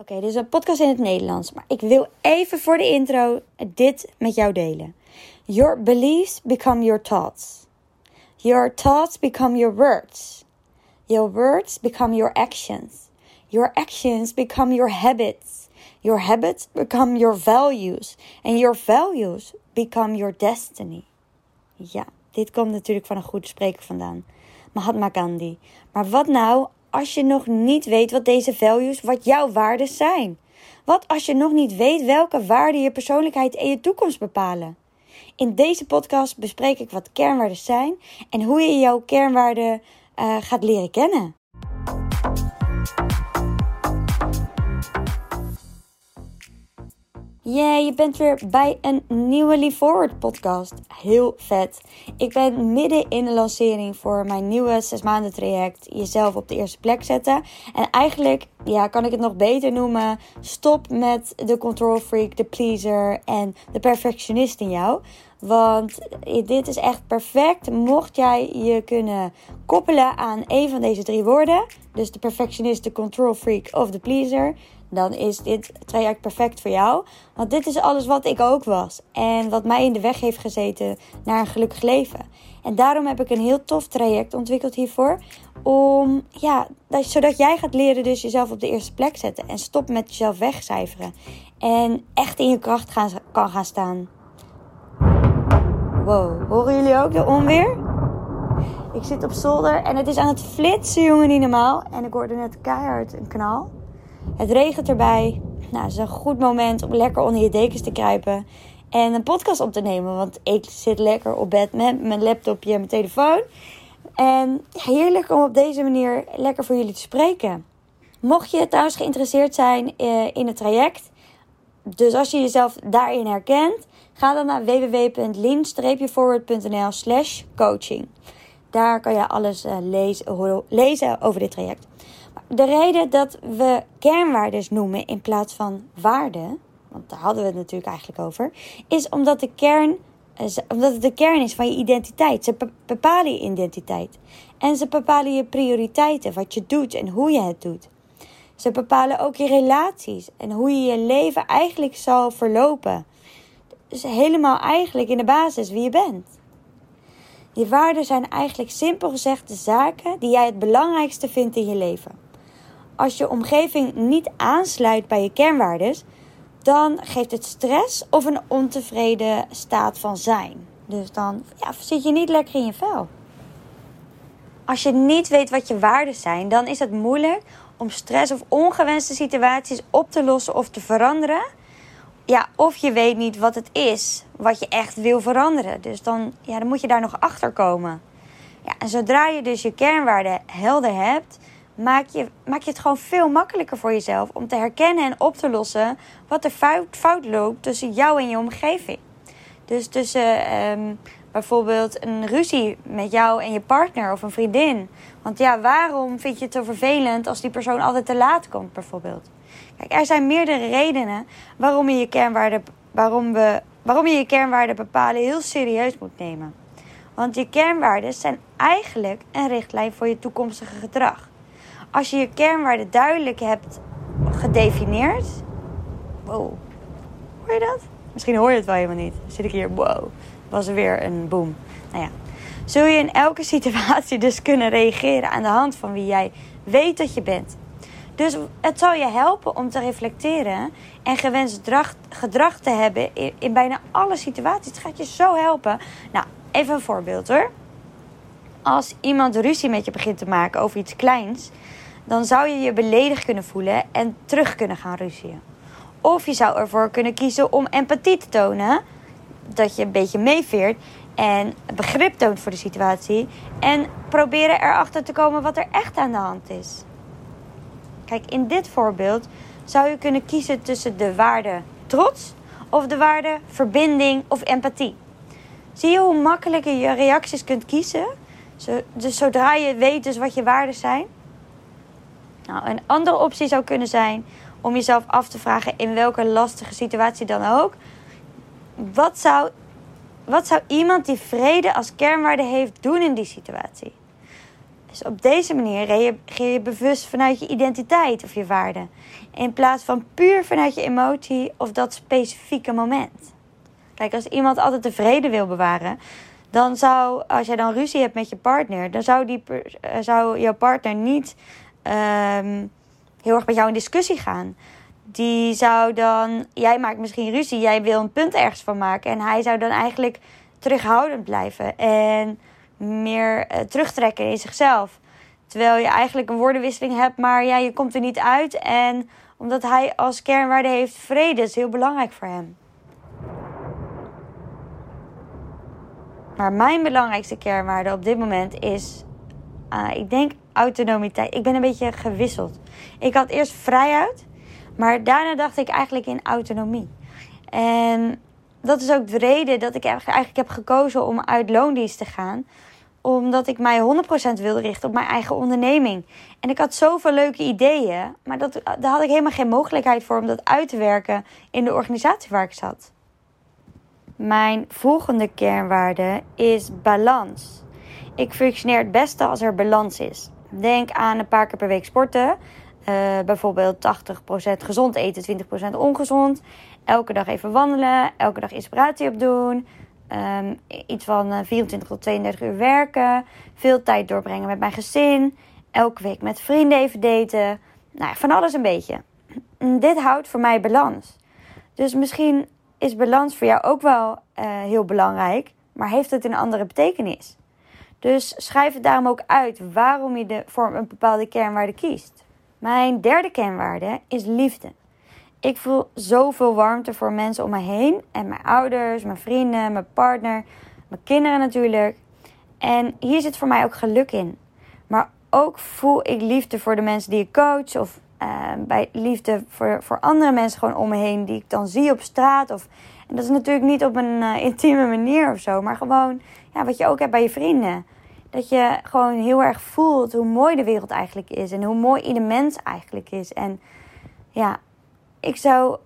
Oké, dit is een podcast in het Nederlands, maar ik wil even voor de intro dit met jou delen. Your beliefs become your thoughts. Your thoughts become your words. Your words become your actions. Your actions become your habits. Your habits become your values. And your values become your destiny. Ja, dit komt natuurlijk van een goede spreker vandaan. Mahatma Gandhi. Maar wat nou als je nog niet weet wat deze values, wat jouw waarden zijn? Wat als je nog niet weet welke waarden je persoonlijkheid en je toekomst bepalen? In deze podcast bespreek ik wat kernwaarden zijn en hoe je jouw kernwaarden uh, gaat leren kennen. Yeah, je bent weer bij een nieuwe Leaf Forward podcast. Heel vet. Ik ben midden in de lancering voor mijn nieuwe 6 maanden traject. Jezelf op de eerste plek zetten. En eigenlijk, ja, kan ik het nog beter noemen. Stop met de control freak, de pleaser en de perfectionist in jou. Want dit is echt perfect. Mocht jij je kunnen koppelen aan een van deze drie woorden. Dus de perfectionist, de control freak of de pleaser dan is dit traject perfect voor jou. Want dit is alles wat ik ook was. En wat mij in de weg heeft gezeten naar een gelukkig leven. En daarom heb ik een heel tof traject ontwikkeld hiervoor. Om, ja, zodat jij gaat leren dus jezelf op de eerste plek zetten. En stop met jezelf wegcijferen. En echt in je kracht gaan, kan gaan staan. Wow, horen jullie ook de onweer? Ik zit op zolder en het is aan het flitsen, jongen, niet normaal. En ik hoorde net keihard een knal. Het regent erbij. Nou, het is een goed moment om lekker onder je dekens te kruipen. En een podcast op te nemen. Want ik zit lekker op bed met mijn laptopje en mijn telefoon. En heerlijk om op deze manier lekker voor jullie te spreken. Mocht je trouwens geïnteresseerd zijn eh, in het traject. Dus als je jezelf daarin herkent. Ga dan naar www.lean-forward.nl slash coaching. Daar kan je alles eh, lezen over dit traject de reden dat we kernwaarden noemen in plaats van waarden, want daar hadden we het natuurlijk eigenlijk over, is omdat, de kern, eh, omdat het de kern is van je identiteit. Ze bepalen je identiteit. En ze bepalen je prioriteiten, wat je doet en hoe je het doet. Ze bepalen ook je relaties en hoe je je leven eigenlijk zal verlopen. Dus helemaal eigenlijk in de basis wie je bent. Je waarden zijn eigenlijk simpel gezegd de zaken die jij het belangrijkste vindt in je leven als je omgeving niet aansluit bij je kernwaarden, dan geeft het stress of een ontevreden staat van zijn. Dus dan ja, zit je niet lekker in je vel. Als je niet weet wat je waarden zijn, dan is het moeilijk om stress of ongewenste situaties op te lossen of te veranderen. Ja, of je weet niet wat het is wat je echt wil veranderen. Dus dan, ja, dan moet je daar nog achter komen. Ja, en zodra je dus je kernwaarden helder hebt, maak je, maak je het gewoon veel makkelijker voor jezelf om te herkennen en op te lossen wat er fout, fout loopt tussen jou en je omgeving. Dus tussen ehm, bijvoorbeeld een ruzie met jou en je partner of een vriendin. Want ja, waarom vind je het zo vervelend als die persoon altijd te laat komt, bijvoorbeeld? Kijk, er zijn meerdere redenen waarom je je kernwaarden, waarom we, waarom je, je kernwaarden bepalen heel serieus moet nemen. Want je kernwaarden zijn eigenlijk een richtlijn voor je toekomstige gedrag als je je kernwaarden duidelijk hebt gedefinieerd. Wow. Hoor je dat? Misschien hoor je het wel helemaal niet. Dan zit ik hier, wow. Was er weer een boom. Nou ja. Zul je in elke situatie dus kunnen reageren aan de hand van wie jij weet dat je bent. Dus het zal je helpen om te reflecteren en gewenst gedrag, gedrag te hebben in, in bijna alle situaties. Het gaat je zo helpen. Nou, even een voorbeeld hoor. Als iemand ruzie met je begint te maken over iets kleins, dan zou je je beledigd kunnen voelen en terug kunnen gaan ruzien. Of je zou ervoor kunnen kiezen om empathie te tonen, dat je een beetje meeveert en begrip toont voor de situatie en proberen erachter te komen wat er echt aan de hand is. Kijk, in dit voorbeeld zou je kunnen kiezen tussen de waarde trots of de waarde verbinding of empathie. Zie je hoe makkelijk je je reacties kunt kiezen? Dus zodra je weet dus wat je waarden zijn. Nou, een andere optie zou kunnen zijn om jezelf af te vragen in welke lastige situatie dan ook. Wat zou, wat zou iemand die vrede als kernwaarde heeft doen in die situatie? Dus op deze manier reageer je bewust vanuit je identiteit of je waarde. In plaats van puur vanuit je emotie of dat specifieke moment. Kijk, als iemand altijd tevreden wil bewaren, dan zou, als jij dan ruzie hebt met je partner, dan zou, die, eh, zou jouw partner niet ehm, heel erg met jou in discussie gaan. Die zou dan, jij maakt misschien ruzie, jij wil een punt ergens van maken. En hij zou dan eigenlijk terughoudend blijven en meer uh, terugtrekken in zichzelf. Terwijl je eigenlijk een woordenwisseling hebt, maar ja, je komt er niet uit. En omdat hij als kernwaarde heeft vrede, is heel belangrijk voor hem. Maar mijn belangrijkste kernwaarde op dit moment is, uh, ik denk autonomiteit. Ik ben een beetje gewisseld. Ik had eerst vrijheid, maar daarna dacht ik eigenlijk in autonomie. En dat is ook de reden dat ik eigenlijk heb gekozen om uit loondienst te gaan omdat ik mij 100% wilde richten op mijn eigen onderneming. En ik had zoveel leuke ideeën, maar dat, daar had ik helemaal geen mogelijkheid voor om dat uit te werken in de organisatie waar ik zat. Mijn volgende kernwaarde is balans. Ik functioneer het beste als er balans is. Denk aan een paar keer per week sporten. Uh, bijvoorbeeld 80% gezond eten, 20% ongezond. Elke dag even wandelen, elke dag inspiratie opdoen. Um, iets van 24 eh, tot 32 uur werken. Veel tijd doorbrengen met mijn gezin. Elke week met vrienden even daten. Nou, van alles een beetje. Dit houdt voor mij balans. Dus misschien is balans voor jou ook wel uh, heel belangrijk, maar heeft het een andere betekenis. Dus schrijf het daarom ook uit waarom je de, voor een bepaalde kernwaarde kiest. Mijn derde kernwaarde is liefde. Ik voel zoveel warmte voor mensen om me heen. En mijn ouders, mijn vrienden, mijn partner, mijn kinderen natuurlijk. En hier zit voor mij ook geluk in. Maar ook voel ik liefde voor de mensen die ik coach. Of uh, bij liefde voor, voor andere mensen gewoon om me heen. Die ik dan zie op straat. Of, en dat is natuurlijk niet op een uh, intieme manier of zo. Maar gewoon ja, wat je ook hebt bij je vrienden. Dat je gewoon heel erg voelt hoe mooi de wereld eigenlijk is. En hoe mooi ieder mens eigenlijk is. En ja, ik zou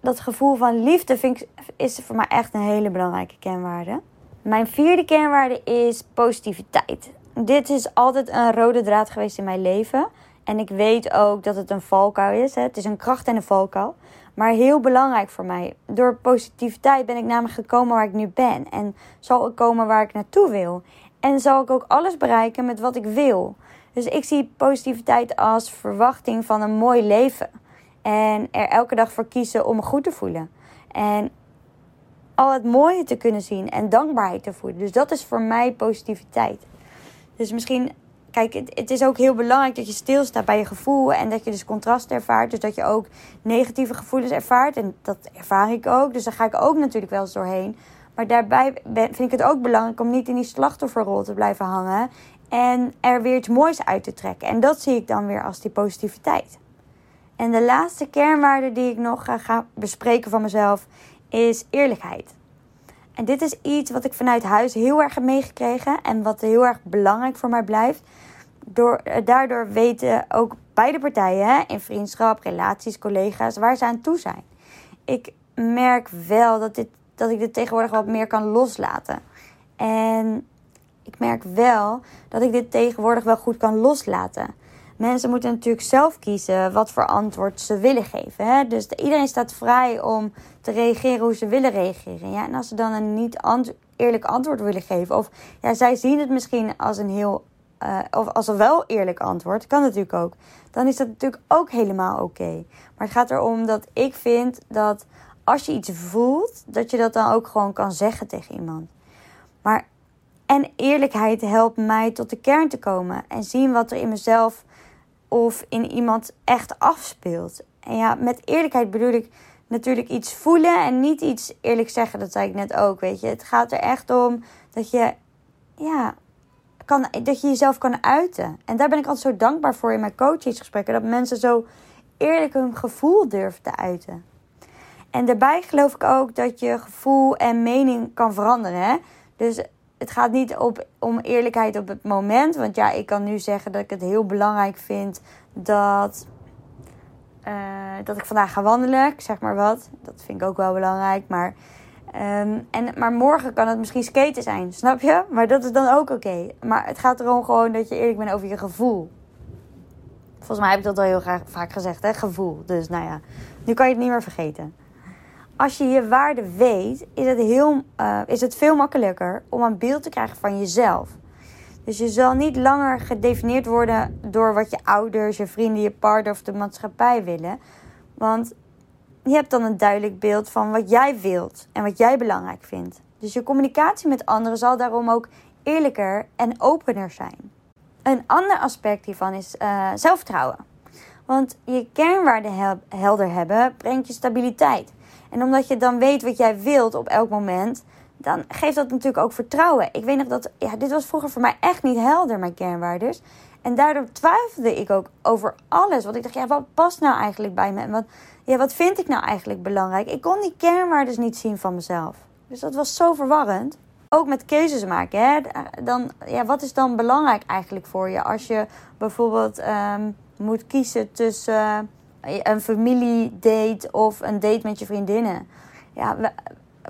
dat gevoel van liefde vind ik, is voor mij echt een hele belangrijke kernwaarde. Mijn vierde kernwaarde is positiviteit. Dit is altijd een rode draad geweest in mijn leven. En ik weet ook dat het een valkuil is. Hè. Het is een kracht en een valkuil. Maar heel belangrijk voor mij. Door positiviteit ben ik namelijk gekomen waar ik nu ben. En zal ik komen waar ik naartoe wil. En zal ik ook alles bereiken met wat ik wil. Dus ik zie positiviteit als verwachting van een mooi leven. En er elke dag voor kiezen om me goed te voelen. En al het mooie te kunnen zien en dankbaarheid te voelen. Dus dat is voor mij positiviteit. Dus misschien, kijk, het, is ook heel belangrijk dat je stilstaat bij je gevoel. En dat je dus contrast ervaart. Dus dat je ook negatieve gevoelens ervaart. En dat ervaar ik ook. Dus daar ga ik ook natuurlijk wel eens doorheen. Maar daarbij vind ik het ook belangrijk om niet in die slachtofferrol te blijven hangen. En er weer iets moois uit te trekken. En dat zie ik dan weer als die positiviteit. En de laatste kernwaarde die ik nog ga bespreken van mezelf is eerlijkheid. En dit is iets wat ik vanuit huis heel erg heb meegekregen en wat heel erg belangrijk voor mij blijft. Door, eh, daardoor weten ook beide partijen in vriendschap, relaties, collega's waar ze aan toe zijn. Ik merk wel dat, dit, dat ik dit tegenwoordig wat meer kan loslaten. En ik merk wel dat ik dit tegenwoordig wel goed kan loslaten mensen moeten natuurlijk zelf kiezen wat voor antwoord ze willen geven. Hè? Dus iedereen staat vrij om te reageren hoe ze willen reageren. Ja? En als ze dan een niet eerlijk antwoord willen geven, of ja, zij zien het misschien als een heel. Uh, of als een wel eerlijk antwoord, kan natuurlijk ook. Dan is dat natuurlijk ook helemaal oké. Maar het gaat erom dat ik vind dat als je iets voelt, dat je dat dan ook gewoon kan zeggen tegen iemand. Maar en eerlijkheid helpt mij tot de kern te komen en zien wat er in mezelf of in iemand echt afspeelt. En ja, met eerlijkheid bedoel ik natuurlijk iets voelen en niet iets eerlijk zeggen. Dat zei ik net ook, weet je. Het gaat er echt om dat je, ja, kan, dat je jezelf kan uiten. En daar ben ik altijd zo dankbaar voor in mijn coachingsgesprekken. Dat mensen zo eerlijk hun gevoel durven te uiten. En daarbij geloof ik ook dat je gevoel en mening kan veranderen. Hè? Dus het gaat niet op, om eerlijkheid op het moment. Want ja, ik kan nu zeggen dat ik het heel belangrijk vind dat, uh, dat ik vandaag ga wandelen. Zeg maar wat. Dat vind ik ook wel belangrijk. Maar Ehm, en, maar morgen kan het misschien skaten zijn, snap je? Maar dat is dan ook oké. Maar het gaat erom gewoon dat je eerlijk bent over je gevoel. Volgens mij heb ik dat al heel graag, vaak gezegd, hè? Gevoel. Dus nou ja, nu kan je het niet meer vergeten. Als je je waarde weet, is het, heel, uh, is het veel makkelijker om een beeld te krijgen van jezelf. Dus je zal niet langer gedefinieerd worden door wat je ouders, je vrienden, je partner of de maatschappij willen. Want je hebt dan een duidelijk beeld van wat jij wilt en wat jij belangrijk vindt. Dus je communicatie met anderen zal daarom ook eerlijker en opener zijn. Een ander aspect hiervan is uh, zelfvertrouwen. Want je kernwaarden helder hebben brengt je stabiliteit. En omdat je dan weet wat jij wilt op elk moment, dan geeft dat natuurlijk ook vertrouwen. Ik weet nog dat, ja, dit was vroeger voor mij echt niet helder, mijn kernwaardes. En daardoor twijfelde ik ook over alles. Want ik dacht, ja, wat past nou eigenlijk bij me? En wat, ja, wat vind ik nou eigenlijk belangrijk? Ik kon die kernwaardes niet zien van mezelf. Dus dat was zo verwarrend. Ook met keuzes maken. Hè? Dan, ja, wat is dan belangrijk eigenlijk voor je? Als je bijvoorbeeld um, moet kiezen tussen een familiedate of een date met je vriendinnen. Ja,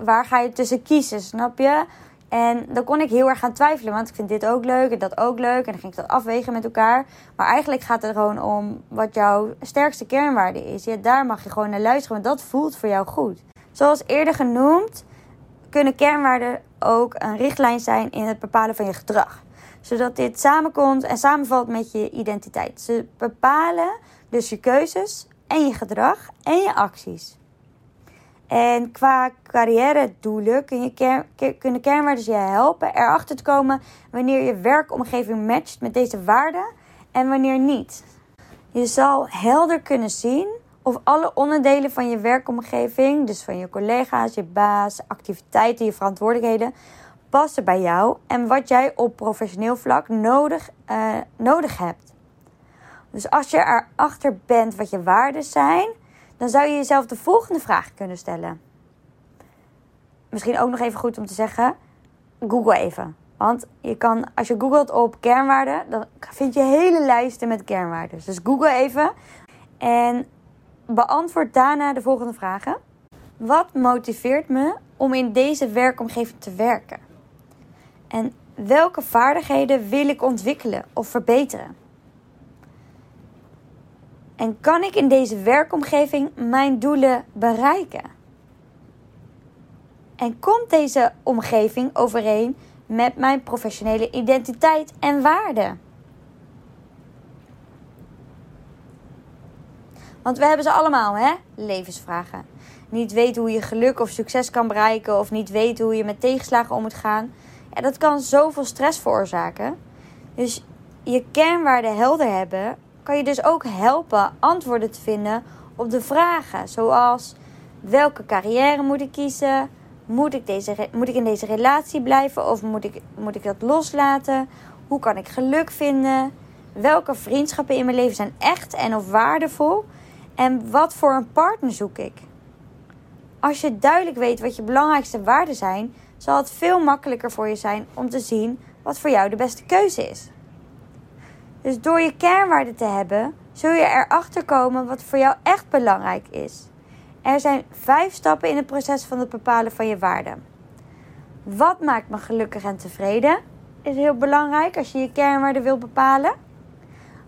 waar ga je tussen kiezen, snap je? En dan kon ik heel erg gaan twijfelen, want ik vind dit ook leuk en dat ook leuk. En dan ging ik dat afwegen met elkaar. Maar eigenlijk gaat het gewoon om wat jouw sterkste kernwaarde is. Ja, daar mag je gewoon naar luisteren, want dat voelt voor jou goed. Zoals eerder genoemd, kunnen kernwaarden ook een richtlijn zijn in het bepalen van je gedrag. Zodat dit samenkomt en samenvalt met je identiteit. Ze bepalen dus je keuzes en je gedrag en je acties. En qua carrière doelen je kunnen kernwaarden je helpen erachter te komen wanneer je werkomgeving matcht met deze waarden en wanneer niet. Je zal helder kunnen zien of alle onderdelen van je werkomgeving, dus van je collega's, je baas, activiteiten, je verantwoordelijkheden, passen bij jou en wat jij op professioneel vlak nodig, uh, nodig hebt. Dus als je erachter bent wat je waarden zijn, dan zou je jezelf de volgende vraag kunnen stellen. Misschien ook nog even goed om te zeggen: Google even. Want je kan, als je googelt op kernwaarden, dan vind je hele lijsten met kernwaarden. Dus Google even en beantwoord daarna de volgende vragen. Wat motiveert me om in deze werkomgeving te werken? En welke vaardigheden wil ik ontwikkelen of verbeteren? En kan ik in deze werkomgeving mijn doelen bereiken? En komt deze omgeving overeen met mijn professionele identiteit en waarden? Want we hebben ze allemaal, hè? Levensvragen. Niet weten hoe je geluk of succes kan bereiken, of niet weten hoe je met tegenslagen om moet gaan. Ja, dat kan zoveel stress veroorzaken. Dus je kernwaarden helder hebben kan je dus ook helpen antwoorden te vinden op de vragen. Zoals welke carrière moet ik kiezen? Moet ik, deze, moet ik in deze relatie blijven of moet ik, moet ik dat loslaten? Hoe kan ik geluk vinden? Welke vriendschappen in mijn leven zijn echt en of waardevol? En wat voor een partner zoek ik? Als je duidelijk weet wat je belangrijkste waarden zijn, zal het veel makkelijker voor je zijn om te zien wat voor jou de beste keuze is. Dus door je kernwaarden te hebben, zul je erachter komen wat voor jou echt belangrijk is. Er zijn vijf stappen in het proces van het bepalen van je waarden. Wat maakt me gelukkig en tevreden? Is heel belangrijk als je je kernwaarden wil bepalen.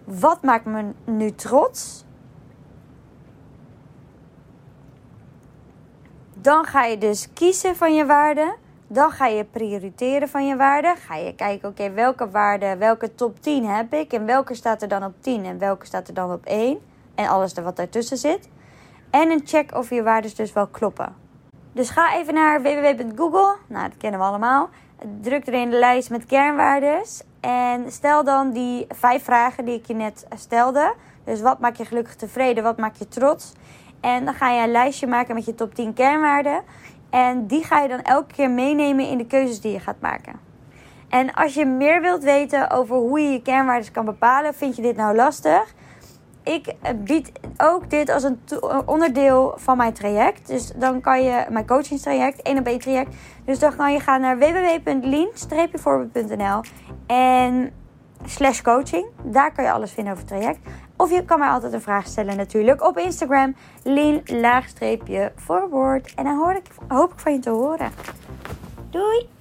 Wat maakt me nu trots? Dan ga je dus kiezen van je waarden. Dan ga je prioriteren van je waarden. Ga je kijken, oké, welke waarden, welke top 10 heb ik? En welke staat er dan op 10 en welke staat er dan op 1? En alles wat daartussen zit. En een check of je waarden dus wel kloppen. Dus ga even naar www.google. Nou, dat kennen we allemaal. Druk erin de lijst met kernwaardes. En stel dan die vijf vragen die ik je net stelde. Dus wat maakt je gelukkig tevreden? Wat maakt je trots? En dan ga je een lijstje maken met je top 10 kernwaarden. En die ga je dan elke keer meenemen in de keuzes die je gaat maken. En als je meer wilt weten over hoe je je kernwaarden kan bepalen, vind je dit nou lastig? Ik eh, bied ook dit als een onderdeel van mijn traject. Dus dan kan je mijn coachingstraject, 1 op 1 traject. Dus dan kan je gaan naar www.lean-voorbeeld.nl en slash coaching. Daar kan je alles vinden over het traject. Of je kan mij altijd een vraag stellen natuurlijk op Instagram. Lien laagstreepje voorwoord. En dan hoor ik, hoop ik van je te horen. Doei!